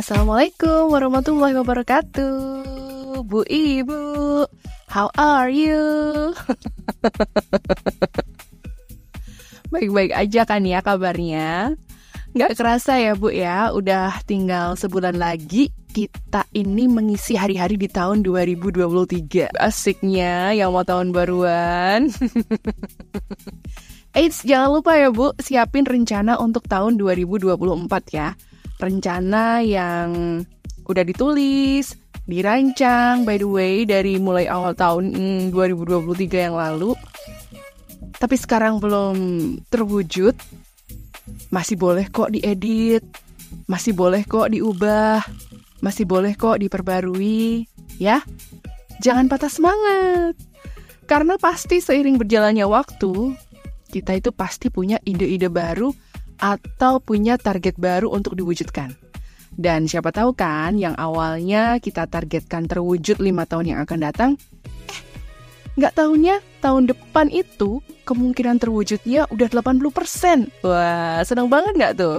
Assalamualaikum warahmatullahi wabarakatuh. Bu Ibu How are you? Baik-baik aja kan ya kabarnya? Gak kerasa ya Bu ya. Udah tinggal sebulan lagi Kita ini mengisi hari-hari di tahun 2023 Asiknya yang mau tahun baruan. Eits, jangan lupa ya Bu, siapin rencana untuk tahun 2024 ya. Rencana yang udah ditulis, dirancang by the way dari mulai awal tahun 2023 hmm, yang lalu. Tapi sekarang belum terwujud. Masih boleh kok diedit, masih boleh kok diubah, masih boleh kok diperbarui, ya. Jangan patah semangat. Karena pasti seiring berjalannya waktu, kita itu pasti punya ide-ide baru atau punya target baru untuk diwujudkan. Dan siapa tahu kan yang awalnya kita targetkan terwujud lima tahun yang akan datang, eh nggak tahunya tahun depan itu kemungkinan terwujudnya udah 80%. Wah, senang banget nggak tuh?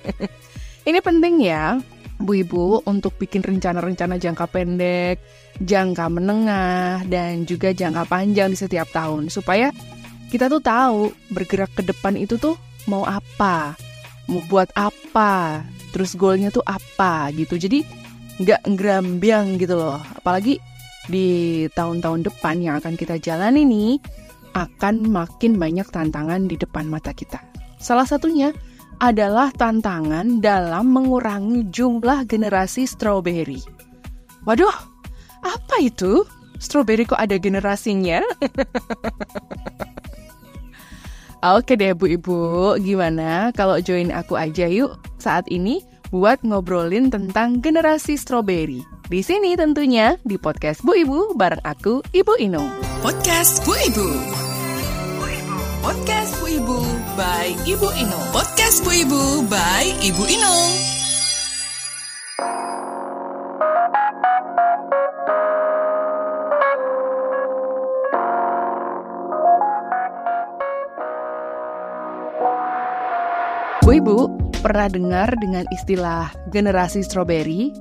Ini penting ya, Bu Ibu, untuk bikin rencana-rencana jangka pendek, jangka menengah, dan juga jangka panjang di setiap tahun. Supaya kita tuh tahu bergerak ke depan itu tuh mau apa, mau buat apa, terus goalnya tuh apa gitu. Jadi nggak ngerambiang gitu loh. Apalagi di tahun-tahun depan yang akan kita jalani nih akan makin banyak tantangan di depan mata kita. Salah satunya adalah tantangan dalam mengurangi jumlah generasi strawberry. Waduh, apa itu? Strawberry kok ada generasinya? Oke deh Bu Ibu, gimana kalau join aku aja yuk saat ini buat ngobrolin tentang generasi strawberry. Di sini tentunya di podcast Bu Ibu bareng aku Ibu Inung. Podcast Bu Ibu. Podcast Bu Ibu by Ibu Inung. Podcast Bu Ibu by Ibu Inung. Ibu-ibu pernah dengar dengan istilah generasi strawberry?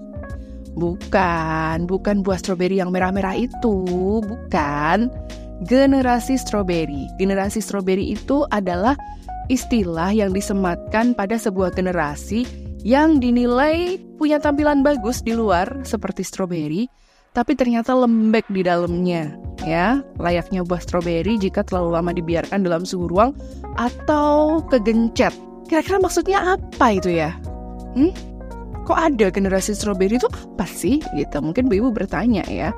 Bukan, bukan buah strawberry yang merah-merah itu, bukan. Generasi strawberry. Generasi strawberry itu adalah istilah yang disematkan pada sebuah generasi yang dinilai punya tampilan bagus di luar seperti strawberry, tapi ternyata lembek di dalamnya. Ya, layaknya buah strawberry jika terlalu lama dibiarkan dalam suhu ruang atau kegencet Kira-kira maksudnya apa itu ya? Hmm? Kok ada generasi strawberry itu apa sih? Gitu. Mungkin ibu bertanya ya.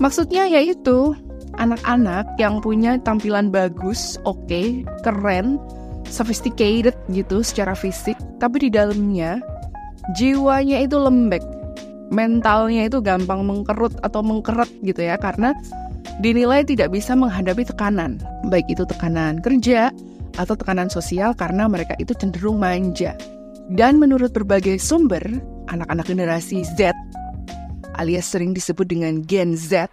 Maksudnya yaitu anak-anak yang punya tampilan bagus, oke, okay, keren, sophisticated gitu secara fisik, tapi di dalamnya jiwanya itu lembek, mentalnya itu gampang mengkerut atau mengkeret gitu ya karena dinilai tidak bisa menghadapi tekanan, baik itu tekanan kerja, atau tekanan sosial karena mereka itu cenderung manja. Dan menurut berbagai sumber, anak-anak generasi Z alias sering disebut dengan Gen Z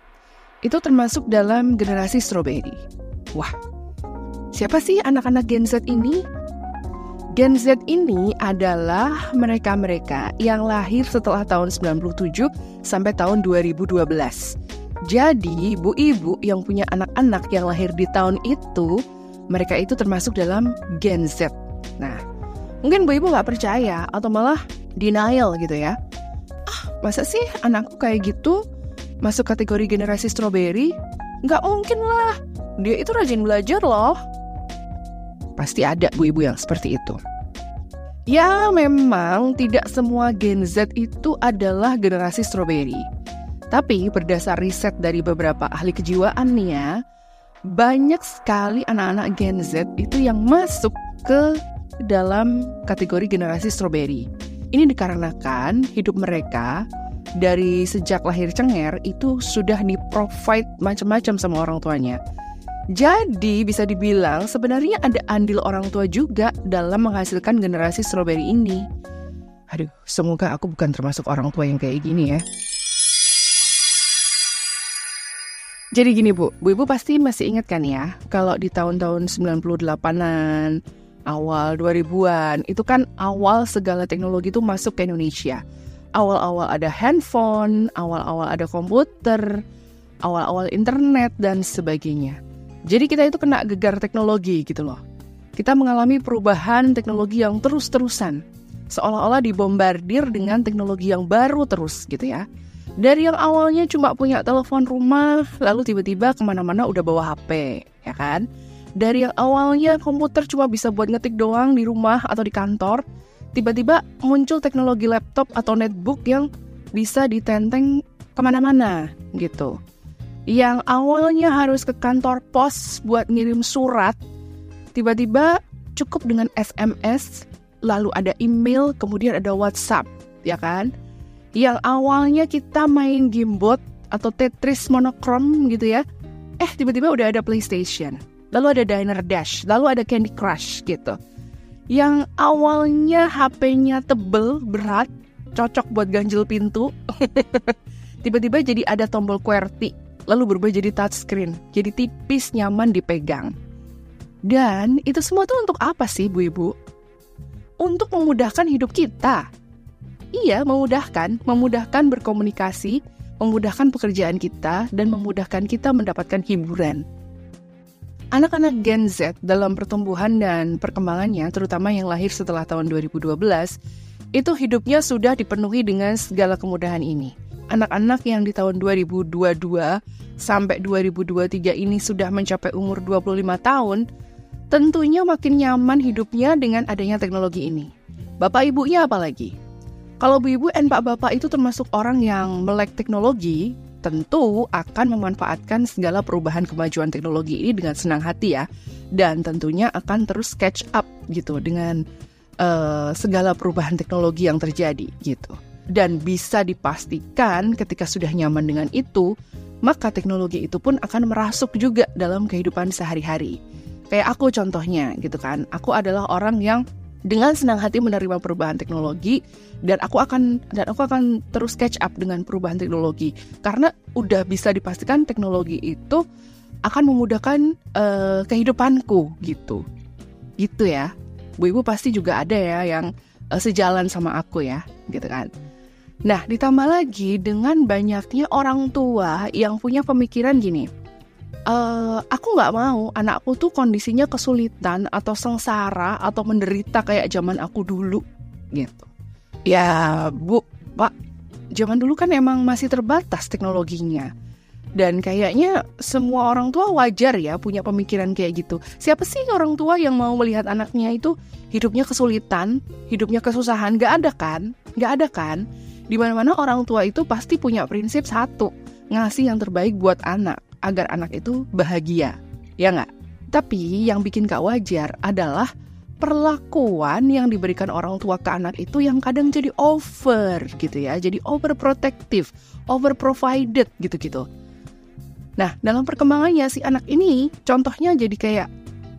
itu termasuk dalam generasi strawberry. Wah, siapa sih anak-anak Gen Z ini? Gen Z ini adalah mereka-mereka yang lahir setelah tahun 97 sampai tahun 2012. Jadi, ibu-ibu yang punya anak-anak yang lahir di tahun itu mereka itu termasuk dalam Gen Z. Nah, mungkin Bu Ibu nggak percaya atau malah denial gitu ya. Ah, masa sih anakku kayak gitu masuk kategori generasi strawberry? Nggak mungkin lah, dia itu rajin belajar loh. Pasti ada Bu Ibu yang seperti itu. Ya, memang tidak semua Gen Z itu adalah generasi strawberry. Tapi berdasar riset dari beberapa ahli kejiwaan nih ya, banyak sekali anak-anak Gen Z itu yang masuk ke dalam kategori generasi strawberry. Ini dikarenakan hidup mereka dari sejak lahir cenger itu sudah di-provide macam-macam sama orang tuanya. Jadi bisa dibilang sebenarnya ada andil orang tua juga dalam menghasilkan generasi strawberry ini. Aduh, semoga aku bukan termasuk orang tua yang kayak gini ya. Jadi gini Bu, Bu Ibu pasti masih ingat kan ya, kalau di tahun-tahun 98-an, awal 2000-an. Itu kan awal segala teknologi itu masuk ke Indonesia. Awal-awal ada handphone, awal-awal ada komputer, awal-awal internet dan sebagainya. Jadi kita itu kena gegar teknologi gitu loh. Kita mengalami perubahan teknologi yang terus-terusan. Seolah-olah dibombardir dengan teknologi yang baru terus gitu ya. Dari yang awalnya cuma punya telepon rumah, lalu tiba-tiba ke mana-mana udah bawa HP, ya kan? Dari yang awalnya komputer cuma bisa buat ngetik doang di rumah atau di kantor, tiba-tiba muncul teknologi laptop atau netbook yang bisa ditenteng ke mana-mana gitu. Yang awalnya harus ke kantor pos buat ngirim surat, tiba-tiba cukup dengan SMS, lalu ada email, kemudian ada WhatsApp, ya kan? Yang awalnya kita main game bot atau Tetris monokrom gitu ya, eh tiba-tiba udah ada PlayStation lalu ada Diner Dash, lalu ada Candy Crush gitu. Yang awalnya HP-nya tebel, berat, cocok buat ganjil pintu, tiba-tiba jadi ada tombol QWERTY, lalu berubah jadi touchscreen, jadi tipis, nyaman dipegang. Dan itu semua tuh untuk apa sih, Bu Ibu? Untuk memudahkan hidup kita. Iya, memudahkan, memudahkan berkomunikasi, memudahkan pekerjaan kita, dan memudahkan kita mendapatkan hiburan. Anak-anak Gen Z dalam pertumbuhan dan perkembangannya, terutama yang lahir setelah tahun 2012, itu hidupnya sudah dipenuhi dengan segala kemudahan ini. Anak-anak yang di tahun 2022 sampai 2023 ini sudah mencapai umur 25 tahun, tentunya makin nyaman hidupnya dengan adanya teknologi ini. Bapak ibunya apalagi? Kalau bu ibu dan pak bapak itu termasuk orang yang melek teknologi, tentu akan memanfaatkan segala perubahan kemajuan teknologi ini dengan senang hati ya. Dan tentunya akan terus catch up gitu dengan uh, segala perubahan teknologi yang terjadi gitu. Dan bisa dipastikan ketika sudah nyaman dengan itu maka teknologi itu pun akan merasuk juga dalam kehidupan sehari-hari. Kayak aku contohnya gitu kan aku adalah orang yang dengan senang hati menerima perubahan teknologi dan aku akan dan aku akan terus catch up dengan perubahan teknologi. Karena udah bisa dipastikan teknologi itu akan memudahkan uh, kehidupanku gitu. Gitu ya. Bu ibu pasti juga ada ya yang uh, sejalan sama aku ya gitu kan. Nah ditambah lagi dengan banyaknya orang tua yang punya pemikiran gini. Uh, aku nggak mau anakku tuh kondisinya kesulitan atau sengsara atau menderita kayak zaman aku dulu gitu. Ya bu, pak, zaman dulu kan emang masih terbatas teknologinya. Dan kayaknya semua orang tua wajar ya punya pemikiran kayak gitu. Siapa sih orang tua yang mau melihat anaknya itu hidupnya kesulitan, hidupnya kesusahan? Gak ada kan? Gak ada kan? Di mana-mana orang tua itu pasti punya prinsip satu, ngasih yang terbaik buat anak agar anak itu bahagia, ya nggak? Tapi yang bikin gak wajar adalah perlakuan yang diberikan orang tua ke anak itu yang kadang jadi over gitu ya, jadi overprotective, overprovided gitu-gitu. Nah, dalam perkembangannya si anak ini contohnya jadi kayak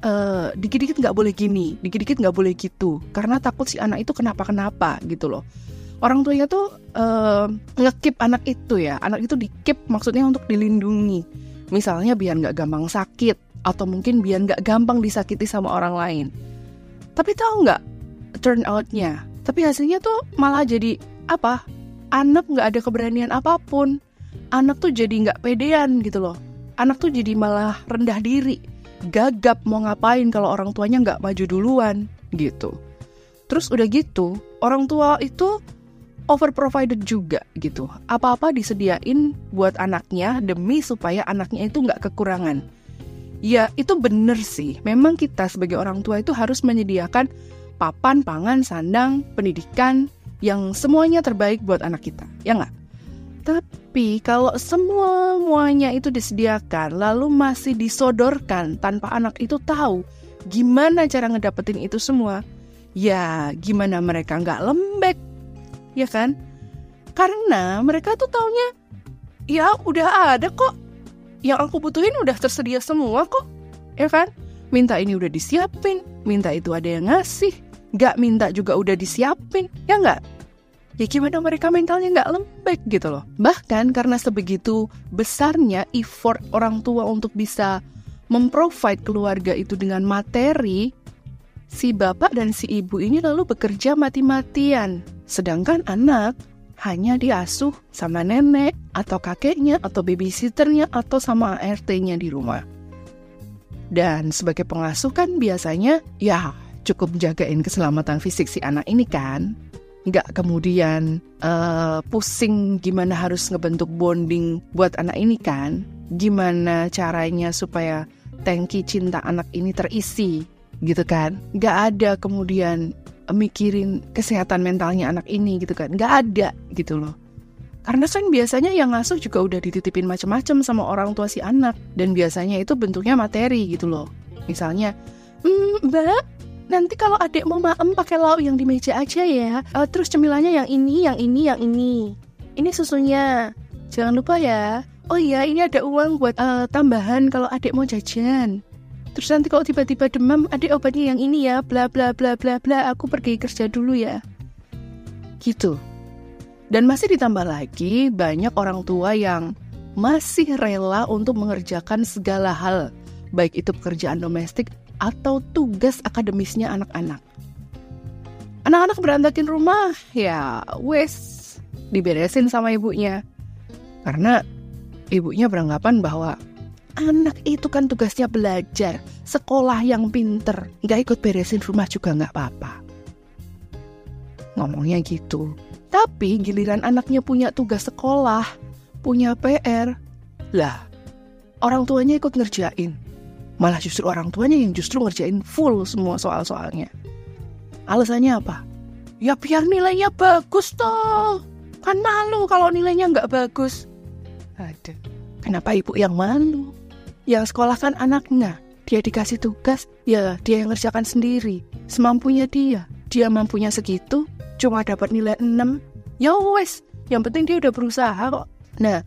uh, dikit-dikit nggak boleh gini, dikit-dikit nggak boleh gitu, karena takut si anak itu kenapa-kenapa gitu loh. Orang tuanya tuh uh, ngekip anak itu ya, anak itu dikip maksudnya untuk dilindungi Misalnya biar nggak gampang sakit, atau mungkin biar nggak gampang disakiti sama orang lain. Tapi tahu nggak turn outnya? Tapi hasilnya tuh malah jadi apa? Anak nggak ada keberanian apa pun. Anak tuh jadi nggak pedean gitu loh. Anak tuh jadi malah rendah diri, gagap mau ngapain kalau orang tuanya nggak maju duluan gitu. Terus udah gitu, orang tua itu over provided juga gitu. Apa-apa disediain buat anaknya demi supaya anaknya itu nggak kekurangan. Ya itu bener sih. Memang kita sebagai orang tua itu harus menyediakan papan, pangan, sandang, pendidikan yang semuanya terbaik buat anak kita. Ya nggak? Tapi kalau semua semuanya itu disediakan lalu masih disodorkan tanpa anak itu tahu gimana cara ngedapetin itu semua, ya gimana mereka nggak lembek ya kan? Karena mereka tuh taunya, ya udah ada kok. Yang aku butuhin udah tersedia semua kok, ya kan? Minta ini udah disiapin, minta itu ada yang ngasih, gak minta juga udah disiapin, ya nggak? Ya gimana mereka mentalnya nggak lembek gitu loh. Bahkan karena sebegitu besarnya effort orang tua untuk bisa memprovide keluarga itu dengan materi, si bapak dan si ibu ini lalu bekerja mati-matian. Sedangkan anak hanya diasuh sama nenek atau kakeknya atau babysitternya atau sama ART-nya di rumah. Dan sebagai pengasuh kan biasanya ya cukup jagain keselamatan fisik si anak ini kan. Nggak kemudian uh, pusing gimana harus ngebentuk bonding buat anak ini kan. Gimana caranya supaya tangki cinta anak ini terisi gitu kan nggak ada kemudian mikirin kesehatan mentalnya anak ini gitu kan. Nggak ada gitu loh. Karena kan biasanya yang ngasuh juga udah dititipin macam-macam sama orang tua si anak. Dan biasanya itu bentuknya materi gitu loh. Misalnya hmm, mbak nanti kalau adik mau maem pakai lauk yang di meja aja ya. Uh, terus cemilannya yang ini yang ini yang ini. Ini susunya. Jangan lupa ya. Oh iya ini ada uang buat uh, tambahan kalau adik mau jajan terus nanti kalau tiba-tiba demam adik obatnya yang ini ya bla bla bla bla bla aku pergi kerja dulu ya. Gitu. Dan masih ditambah lagi banyak orang tua yang masih rela untuk mengerjakan segala hal baik itu pekerjaan domestik atau tugas akademisnya anak-anak. Anak-anak berantakin rumah ya wes diberesin sama ibunya. Karena ibunya beranggapan bahwa anak itu kan tugasnya belajar, sekolah yang pinter, nggak ikut beresin rumah juga nggak apa-apa. Ngomongnya gitu. Tapi giliran anaknya punya tugas sekolah, punya PR, lah orang tuanya ikut ngerjain. Malah justru orang tuanya yang justru ngerjain full semua soal-soalnya. Alasannya apa? Ya biar nilainya bagus toh. Kan malu kalau nilainya nggak bagus. Ada. Kenapa ibu yang malu? Yang sekolah kan anaknya. Dia dikasih tugas, ya dia yang ngerjakan sendiri. Semampunya dia. Dia mampunya segitu, cuma dapat nilai 6. Ya wes, yang penting dia udah berusaha kok. Nah,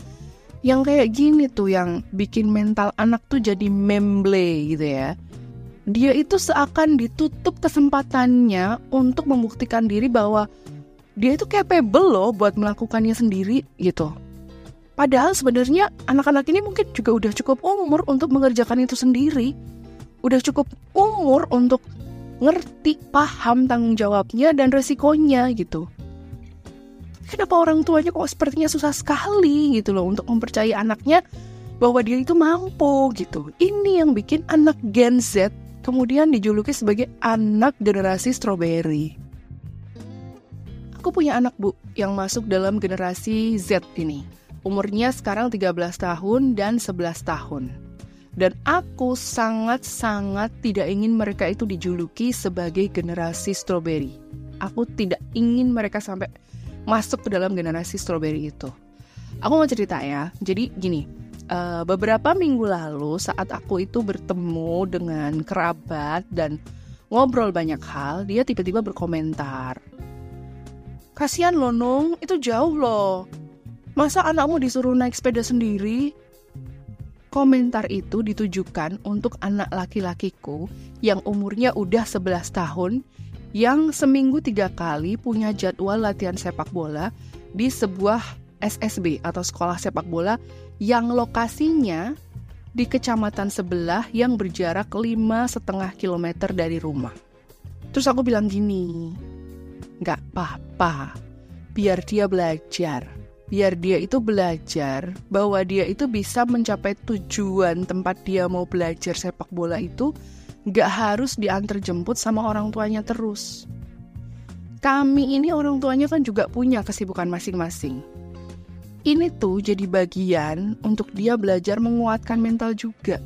yang kayak gini tuh yang bikin mental anak tuh jadi memble gitu ya. Dia itu seakan ditutup kesempatannya untuk membuktikan diri bahwa dia itu capable loh buat melakukannya sendiri gitu. Padahal sebenarnya anak-anak ini mungkin juga udah cukup umur untuk mengerjakan itu sendiri. Udah cukup umur untuk ngerti, paham tanggung jawabnya dan resikonya gitu. Kenapa orang tuanya kok sepertinya susah sekali gitu loh untuk mempercayai anaknya bahwa dia itu mampu gitu. Ini yang bikin anak Gen Z kemudian dijuluki sebagai anak generasi strawberry. Aku punya anak bu yang masuk dalam generasi Z ini Umurnya sekarang 13 tahun dan 11 tahun. Dan aku sangat-sangat tidak ingin mereka itu dijuluki sebagai generasi strawberry. Aku tidak ingin mereka sampai masuk ke dalam generasi strawberry itu. Aku mau cerita ya. Jadi gini, uh, beberapa minggu lalu saat aku itu bertemu dengan kerabat dan ngobrol banyak hal, dia tiba-tiba berkomentar. Kasihan loh Nung, itu jauh loh. Masa anakmu disuruh naik sepeda sendiri? Komentar itu ditujukan untuk anak laki-lakiku yang umurnya udah 11 tahun yang seminggu tiga kali punya jadwal latihan sepak bola di sebuah SSB atau sekolah sepak bola yang lokasinya di kecamatan sebelah yang berjarak lima setengah kilometer dari rumah. Terus aku bilang gini, nggak apa-apa, biar dia belajar biar dia itu belajar bahwa dia itu bisa mencapai tujuan tempat dia mau belajar sepak bola itu gak harus diantar jemput sama orang tuanya terus. Kami ini orang tuanya kan juga punya kesibukan masing-masing. Ini tuh jadi bagian untuk dia belajar menguatkan mental juga.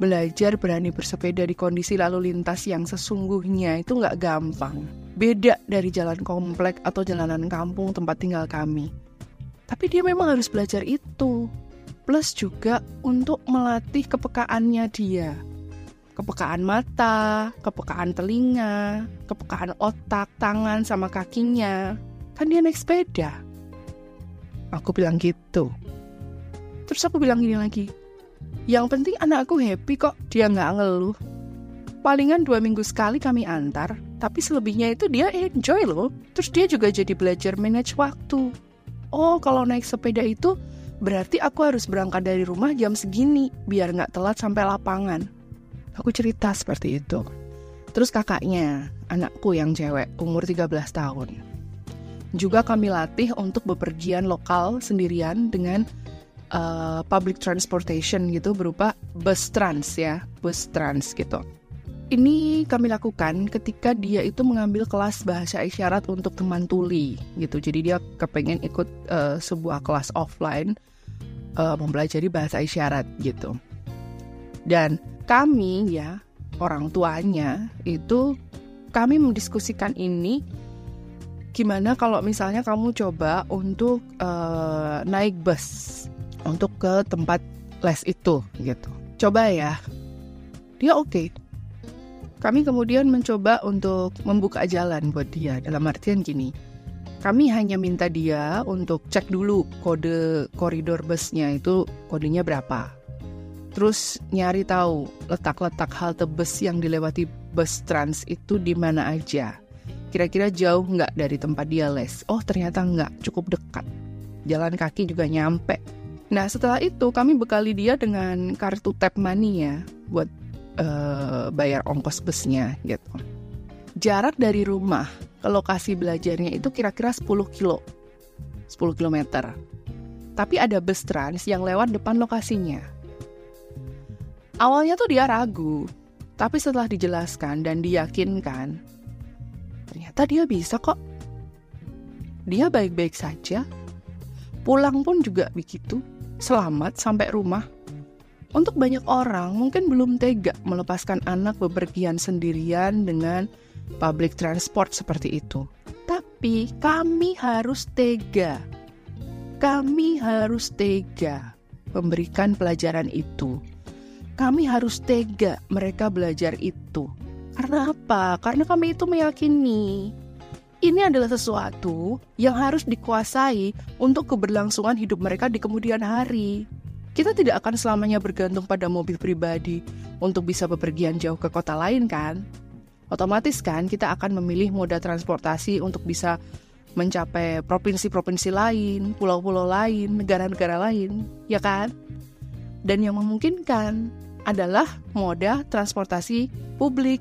Belajar berani bersepeda di kondisi lalu lintas yang sesungguhnya itu gak gampang. Beda dari jalan komplek atau jalanan kampung tempat tinggal kami tapi dia memang harus belajar itu. Plus juga untuk melatih kepekaannya dia. Kepekaan mata, kepekaan telinga, kepekaan otak, tangan, sama kakinya. Kan dia naik sepeda. Aku bilang gitu. Terus aku bilang gini lagi, yang penting anakku happy kok, dia nggak ngeluh. Palingan dua minggu sekali kami antar, tapi selebihnya itu dia enjoy loh. Terus dia juga jadi belajar manage waktu oh kalau naik sepeda itu berarti aku harus berangkat dari rumah jam segini biar nggak telat sampai lapangan. Aku cerita seperti itu. Terus kakaknya, anakku yang cewek, umur 13 tahun. Juga kami latih untuk bepergian lokal sendirian dengan uh, public transportation gitu berupa bus trans ya, bus trans gitu. Ini kami lakukan ketika dia itu mengambil kelas bahasa isyarat untuk teman tuli gitu. Jadi dia kepengen ikut uh, sebuah kelas offline uh, mempelajari bahasa isyarat gitu. Dan kami ya orang tuanya itu kami mendiskusikan ini gimana kalau misalnya kamu coba untuk uh, naik bus untuk ke tempat les itu gitu. Coba ya. Dia oke. Okay. Kami kemudian mencoba untuk membuka jalan buat dia dalam artian gini. Kami hanya minta dia untuk cek dulu kode koridor busnya itu kodenya berapa Terus nyari tahu letak-letak halte bus yang dilewati bus trans itu di mana aja. Kira-kira jauh nggak dari tempat dia les? Oh ternyata nggak, cukup dekat. Jalan kaki juga nyampe. Nah setelah itu kami bekali dia dengan kartu tap money ya buat uh, bayar ongkos busnya gitu. Jarak dari rumah ke lokasi belajarnya itu kira-kira 10 kilo. 10 kilometer. Tapi ada bus trans yang lewat depan lokasinya. Awalnya tuh dia ragu, tapi setelah dijelaskan dan diyakinkan, ternyata dia bisa kok. Dia baik-baik saja. Pulang pun juga begitu, selamat sampai rumah. Untuk banyak orang mungkin belum tega melepaskan anak bepergian sendirian dengan public transport seperti itu. Tapi kami harus tega. Kami harus tega memberikan pelajaran itu kami harus tega mereka belajar itu. Karena apa? Karena kami itu meyakini ini adalah sesuatu yang harus dikuasai untuk keberlangsungan hidup mereka di kemudian hari. Kita tidak akan selamanya bergantung pada mobil pribadi untuk bisa bepergian jauh ke kota lain kan? Otomatis kan kita akan memilih moda transportasi untuk bisa mencapai provinsi-provinsi lain, pulau-pulau lain, negara-negara lain, ya kan? Dan yang memungkinkan adalah moda transportasi publik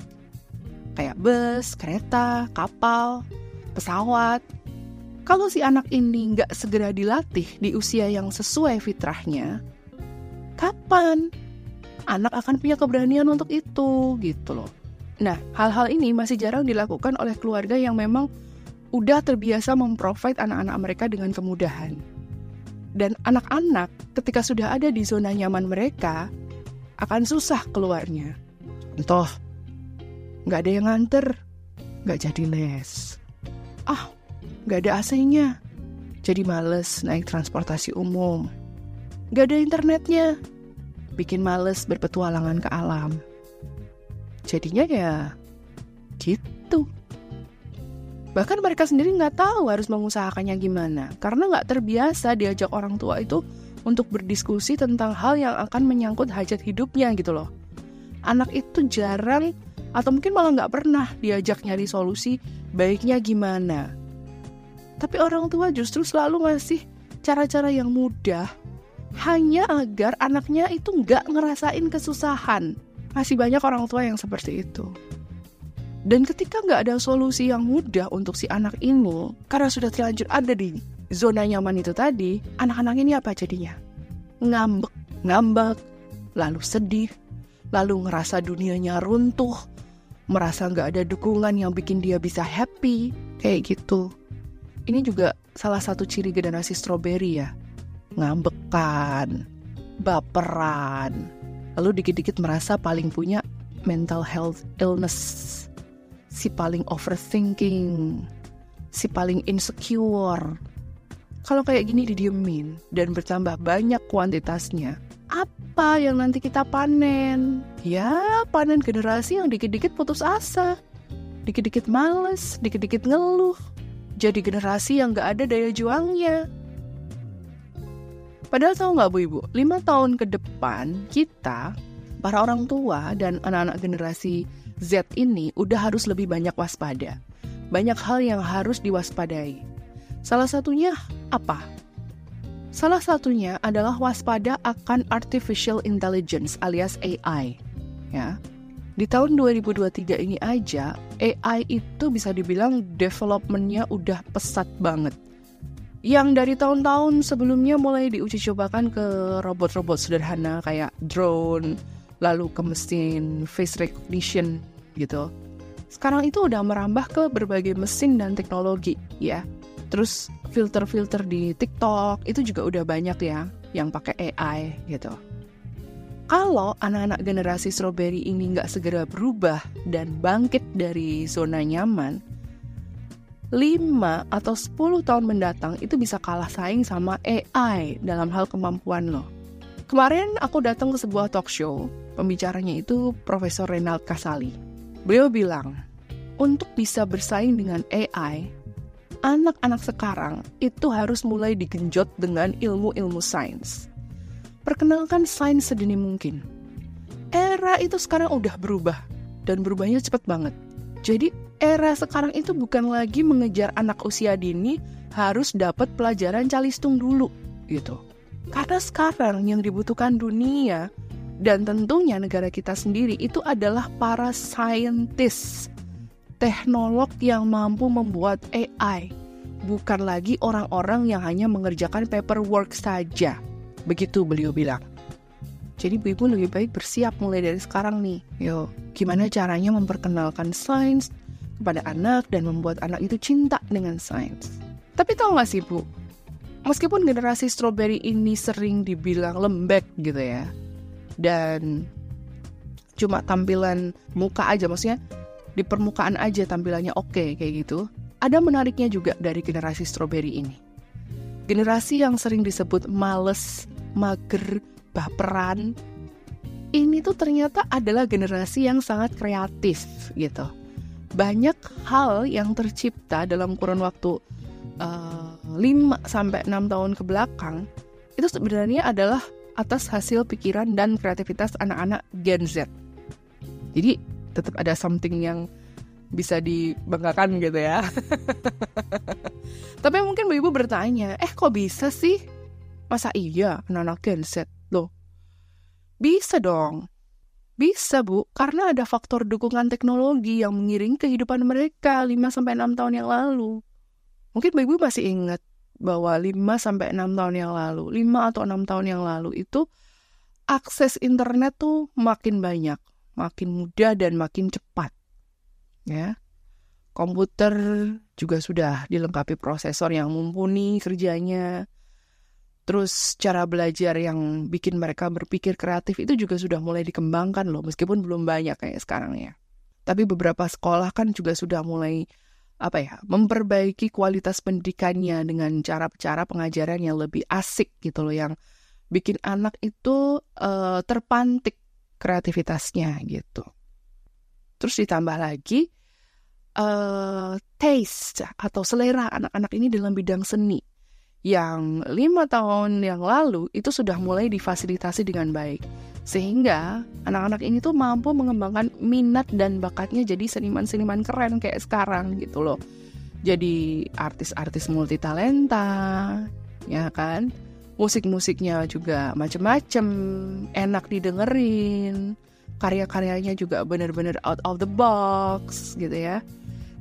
kayak bus, kereta, kapal, pesawat. Kalau si anak ini nggak segera dilatih di usia yang sesuai fitrahnya, kapan anak akan punya keberanian untuk itu gitu loh. Nah, hal-hal ini masih jarang dilakukan oleh keluarga yang memang udah terbiasa memprovide anak-anak mereka dengan kemudahan. Dan anak-anak ketika sudah ada di zona nyaman mereka, akan susah keluarnya. Contoh, nggak ada yang nganter, nggak jadi les. Ah, nggak ada AC-nya, jadi males naik transportasi umum. Nggak ada internetnya, bikin males berpetualangan ke alam. Jadinya ya gitu. Bahkan mereka sendiri nggak tahu harus mengusahakannya gimana, karena nggak terbiasa diajak orang tua itu untuk berdiskusi tentang hal yang akan menyangkut hajat hidupnya gitu loh. Anak itu jarang atau mungkin malah nggak pernah diajak nyari solusi baiknya gimana. Tapi orang tua justru selalu ngasih cara-cara yang mudah hanya agar anaknya itu nggak ngerasain kesusahan. Masih banyak orang tua yang seperti itu. Dan ketika nggak ada solusi yang mudah untuk si anak ini, karena sudah terlanjur ada di zona nyaman itu tadi, anak-anak ini apa jadinya? Ngambek, ngambek, lalu sedih, lalu ngerasa dunianya runtuh, merasa nggak ada dukungan yang bikin dia bisa happy, kayak gitu. Ini juga salah satu ciri generasi strawberry ya. Ngambekan, baperan, lalu dikit-dikit merasa paling punya mental health illness, si paling overthinking, si paling insecure, kalau kayak gini didiemin dan bertambah banyak kuantitasnya, apa yang nanti kita panen? Ya, panen generasi yang dikit-dikit putus asa, dikit-dikit males, dikit-dikit ngeluh. Jadi generasi yang gak ada daya juangnya. Padahal tahu nggak Bu Ibu, lima tahun ke depan kita, para orang tua dan anak-anak generasi Z ini udah harus lebih banyak waspada. Banyak hal yang harus diwaspadai. Salah satunya apa? Salah satunya adalah waspada akan artificial intelligence alias AI. Ya. Di tahun 2023 ini aja, AI itu bisa dibilang developmentnya udah pesat banget. Yang dari tahun-tahun sebelumnya mulai diuji cobakan ke robot-robot sederhana kayak drone, lalu ke mesin face recognition gitu. Sekarang itu udah merambah ke berbagai mesin dan teknologi ya. Terus filter-filter di TikTok itu juga udah banyak ya yang pakai AI gitu. Kalau anak-anak generasi strawberry ini nggak segera berubah dan bangkit dari zona nyaman, 5 atau 10 tahun mendatang itu bisa kalah saing sama AI dalam hal kemampuan lo. Kemarin aku datang ke sebuah talk show, pembicaranya itu Profesor Renald Kasali. Beliau bilang, untuk bisa bersaing dengan AI, anak-anak sekarang itu harus mulai digenjot dengan ilmu-ilmu sains perkenalkan sains sedini mungkin. Era itu sekarang udah berubah, dan berubahnya cepet banget. Jadi era sekarang itu bukan lagi mengejar anak usia dini harus dapat pelajaran calistung dulu, gitu. Karena sekarang yang dibutuhkan dunia dan tentunya negara kita sendiri itu adalah para saintis, teknolog yang mampu membuat AI, bukan lagi orang-orang yang hanya mengerjakan paperwork saja. Begitu beliau bilang. Jadi ibu lebih baik bersiap mulai dari sekarang nih. Yo, gimana caranya memperkenalkan sains kepada anak dan membuat anak itu cinta dengan sains. Tapi tahu gak sih bu, meskipun generasi strawberry ini sering dibilang lembek gitu ya, dan cuma tampilan muka aja, maksudnya di permukaan aja tampilannya oke okay, kayak gitu, ada menariknya juga dari generasi strawberry ini. Generasi yang sering disebut males, mager, baperan, ini tuh ternyata adalah generasi yang sangat kreatif gitu. Banyak hal yang tercipta dalam kurun waktu uh, eh, 5 sampai 6 tahun ke belakang itu sebenarnya adalah atas hasil pikiran dan kreativitas anak-anak Gen Z. Jadi tetap ada something yang bisa dibanggakan gitu ya. Tapi mungkin ibu bertanya, eh kok bisa sih? Masa iya anak-anak Gen Z loh? Bisa dong. Bisa bu, karena ada faktor dukungan teknologi yang mengiring kehidupan mereka 5-6 tahun yang lalu. Mungkin ibu masih ingat bahwa 5-6 tahun yang lalu, 5 atau 6 tahun yang lalu itu akses internet tuh makin banyak, makin mudah dan makin cepat ya. Komputer juga sudah dilengkapi prosesor yang mumpuni kerjanya. Terus cara belajar yang bikin mereka berpikir kreatif itu juga sudah mulai dikembangkan loh, meskipun belum banyak kayak sekarang ya. Tapi beberapa sekolah kan juga sudah mulai apa ya, memperbaiki kualitas pendidikannya dengan cara-cara pengajaran yang lebih asik gitu loh, yang bikin anak itu uh, terpantik kreativitasnya gitu. Terus ditambah lagi uh, taste atau selera anak-anak ini dalam bidang seni yang lima tahun yang lalu itu sudah mulai difasilitasi dengan baik sehingga anak-anak ini tuh mampu mengembangkan minat dan bakatnya jadi seniman-seniman keren kayak sekarang gitu loh jadi artis-artis multitalenta ya kan musik-musiknya juga macem-macem enak didengerin karya-karyanya juga bener-bener out of the box gitu ya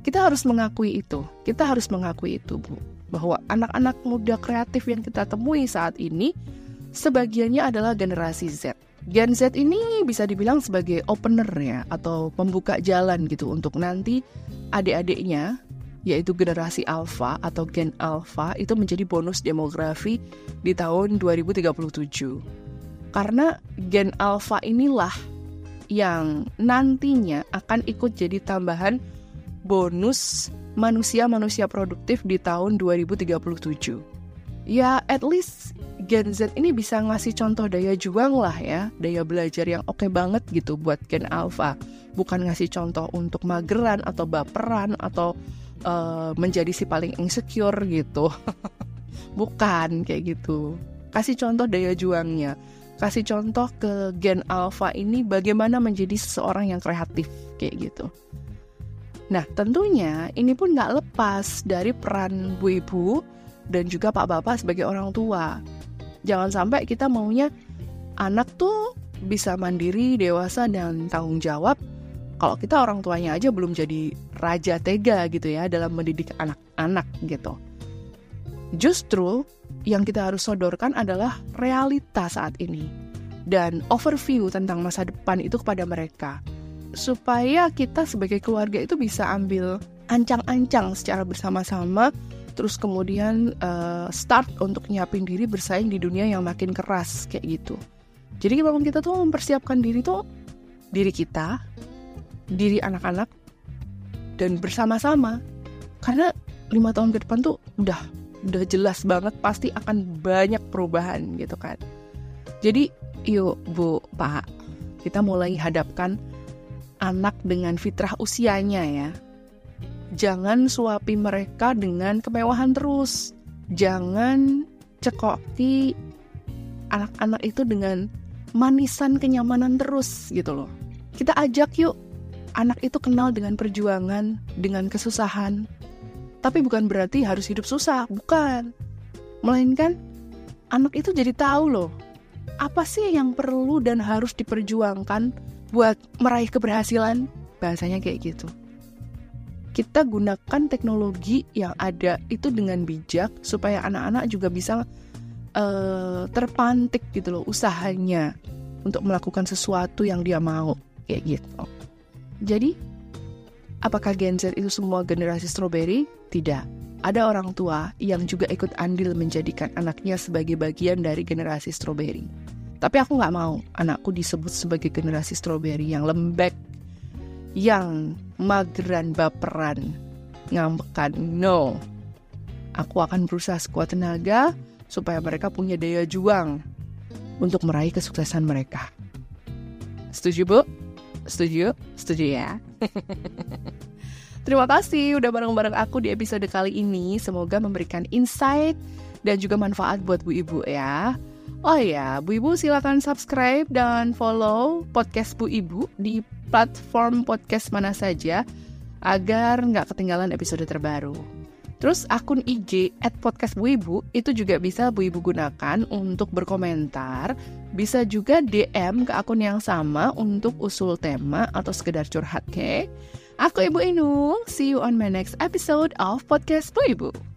kita harus mengakui itu. Kita harus mengakui itu, Bu. Bahwa anak-anak muda kreatif yang kita temui saat ini sebagiannya adalah generasi Z. Gen Z ini bisa dibilang sebagai opener ya atau pembuka jalan gitu untuk nanti adik-adiknya yaitu generasi alpha atau gen alpha itu menjadi bonus demografi di tahun 2037. Karena gen alpha inilah yang nantinya akan ikut jadi tambahan bonus manusia-manusia produktif di tahun 2037. Ya, at least Gen Z ini bisa ngasih contoh daya juang lah ya, daya belajar yang oke okay banget gitu buat Gen Alpha. Bukan ngasih contoh untuk mageran atau baperan atau uh, menjadi si paling insecure gitu. Bukan kayak gitu. Kasih contoh daya juangnya. Kasih contoh ke Gen Alpha ini bagaimana menjadi seseorang yang kreatif kayak gitu. Nah, tentunya ini pun nggak lepas dari peran bu ibu dan juga pak bapak sebagai orang tua. Jangan sampai kita maunya anak tuh bisa mandiri, dewasa, dan tanggung jawab, kalau kita orang tuanya aja belum jadi raja tega gitu ya dalam mendidik anak-anak gitu. Justru yang kita harus sodorkan adalah realita saat ini dan overview tentang masa depan itu kepada mereka supaya kita sebagai keluarga itu bisa ambil ancang-ancang secara bersama-sama terus kemudian uh, start untuk nyiapin diri bersaing di dunia yang makin keras kayak gitu. Jadi memang kita tuh mempersiapkan diri tuh diri kita, diri anak-anak dan bersama-sama karena lima tahun ke depan tuh udah udah jelas banget pasti akan banyak perubahan gitu kan. Jadi yuk bu pak kita mulai hadapkan anak dengan fitrah usianya ya. Jangan suapi mereka dengan kemewahan terus. Jangan cekoki anak-anak itu dengan manisan kenyamanan terus gitu loh. Kita ajak yuk anak itu kenal dengan perjuangan, dengan kesusahan. Tapi bukan berarti harus hidup susah, bukan. Melainkan anak itu jadi tahu loh, apa sih yang perlu dan harus diperjuangkan buat meraih keberhasilan bahasanya kayak gitu kita gunakan teknologi yang ada itu dengan bijak supaya anak-anak juga bisa uh, terpantik gitu loh usahanya untuk melakukan sesuatu yang dia mau kayak gitu. Jadi apakah Gen Z itu semua generasi strawberry? Tidak. Ada orang tua yang juga ikut andil menjadikan anaknya sebagai bagian dari generasi strawberry. Tapi aku nggak mau anakku disebut sebagai generasi stroberi yang lembek, yang mageran, baperan, ngambekan. No. Aku akan berusaha sekuat tenaga supaya mereka punya daya juang untuk meraih kesuksesan mereka. Setuju, Bu? Setuju? Setuju ya? Terima kasih udah bareng-bareng aku di episode kali ini. Semoga memberikan insight dan juga manfaat buat Bu Ibu ya. Oh ya, Bu Ibu silakan subscribe dan follow podcast Bu Ibu di platform podcast mana saja agar nggak ketinggalan episode terbaru. Terus akun IG at podcast Bu Ibu itu juga bisa Bu Ibu gunakan untuk berkomentar. Bisa juga DM ke akun yang sama untuk usul tema atau sekedar curhat, oke? Aku Ibu Inung, see you on my next episode of Podcast Bu Ibu.